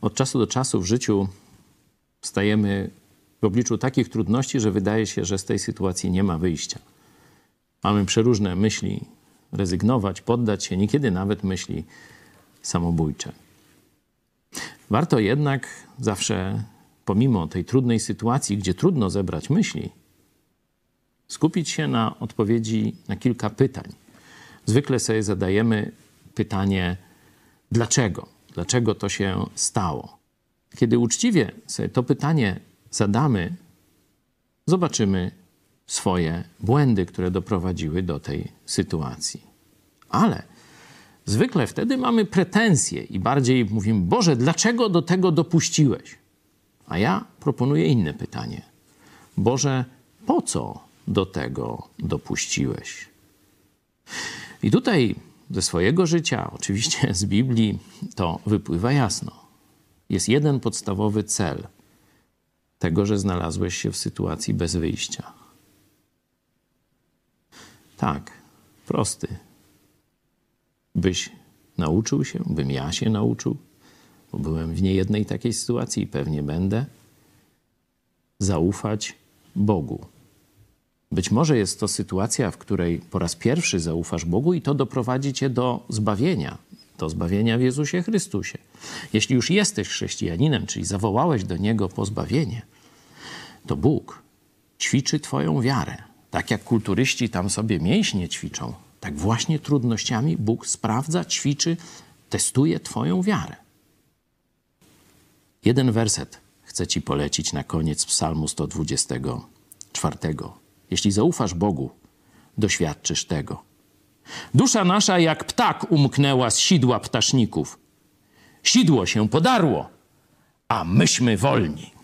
Od czasu do czasu w życiu stajemy w obliczu takich trudności, że wydaje się, że z tej sytuacji nie ma wyjścia. Mamy przeróżne myśli rezygnować, poddać się, niekiedy nawet myśli samobójcze. Warto jednak zawsze, pomimo tej trudnej sytuacji, gdzie trudno zebrać myśli, skupić się na odpowiedzi na kilka pytań. Zwykle sobie zadajemy pytanie, dlaczego? Dlaczego to się stało? Kiedy uczciwie sobie to pytanie zadamy, zobaczymy swoje błędy, które doprowadziły do tej sytuacji. Ale zwykle wtedy mamy pretensje i bardziej mówimy: Boże, dlaczego do tego dopuściłeś? A ja proponuję inne pytanie: Boże, po co do tego dopuściłeś? I tutaj ze swojego życia, oczywiście z Biblii, to wypływa jasno. Jest jeden podstawowy cel tego, że znalazłeś się w sytuacji bez wyjścia. Tak, prosty. Byś nauczył się, bym ja się nauczył, bo byłem w niejednej takiej sytuacji i pewnie będę, zaufać Bogu. Być może jest to sytuacja, w której po raz pierwszy zaufasz Bogu i to doprowadzi cię do zbawienia, do zbawienia w Jezusie Chrystusie. Jeśli już jesteś chrześcijaninem, czyli zawołałeś do Niego po zbawienie, to Bóg ćwiczy Twoją wiarę. Tak jak kulturyści tam sobie mięśnie ćwiczą, tak właśnie trudnościami Bóg sprawdza, ćwiczy, testuje Twoją wiarę. Jeden werset chcę Ci polecić na koniec Psalmu 124. Jeśli zaufasz Bogu, doświadczysz tego. Dusza nasza jak ptak umknęła z sidła ptaszników. Sidło się podarło, a myśmy wolni.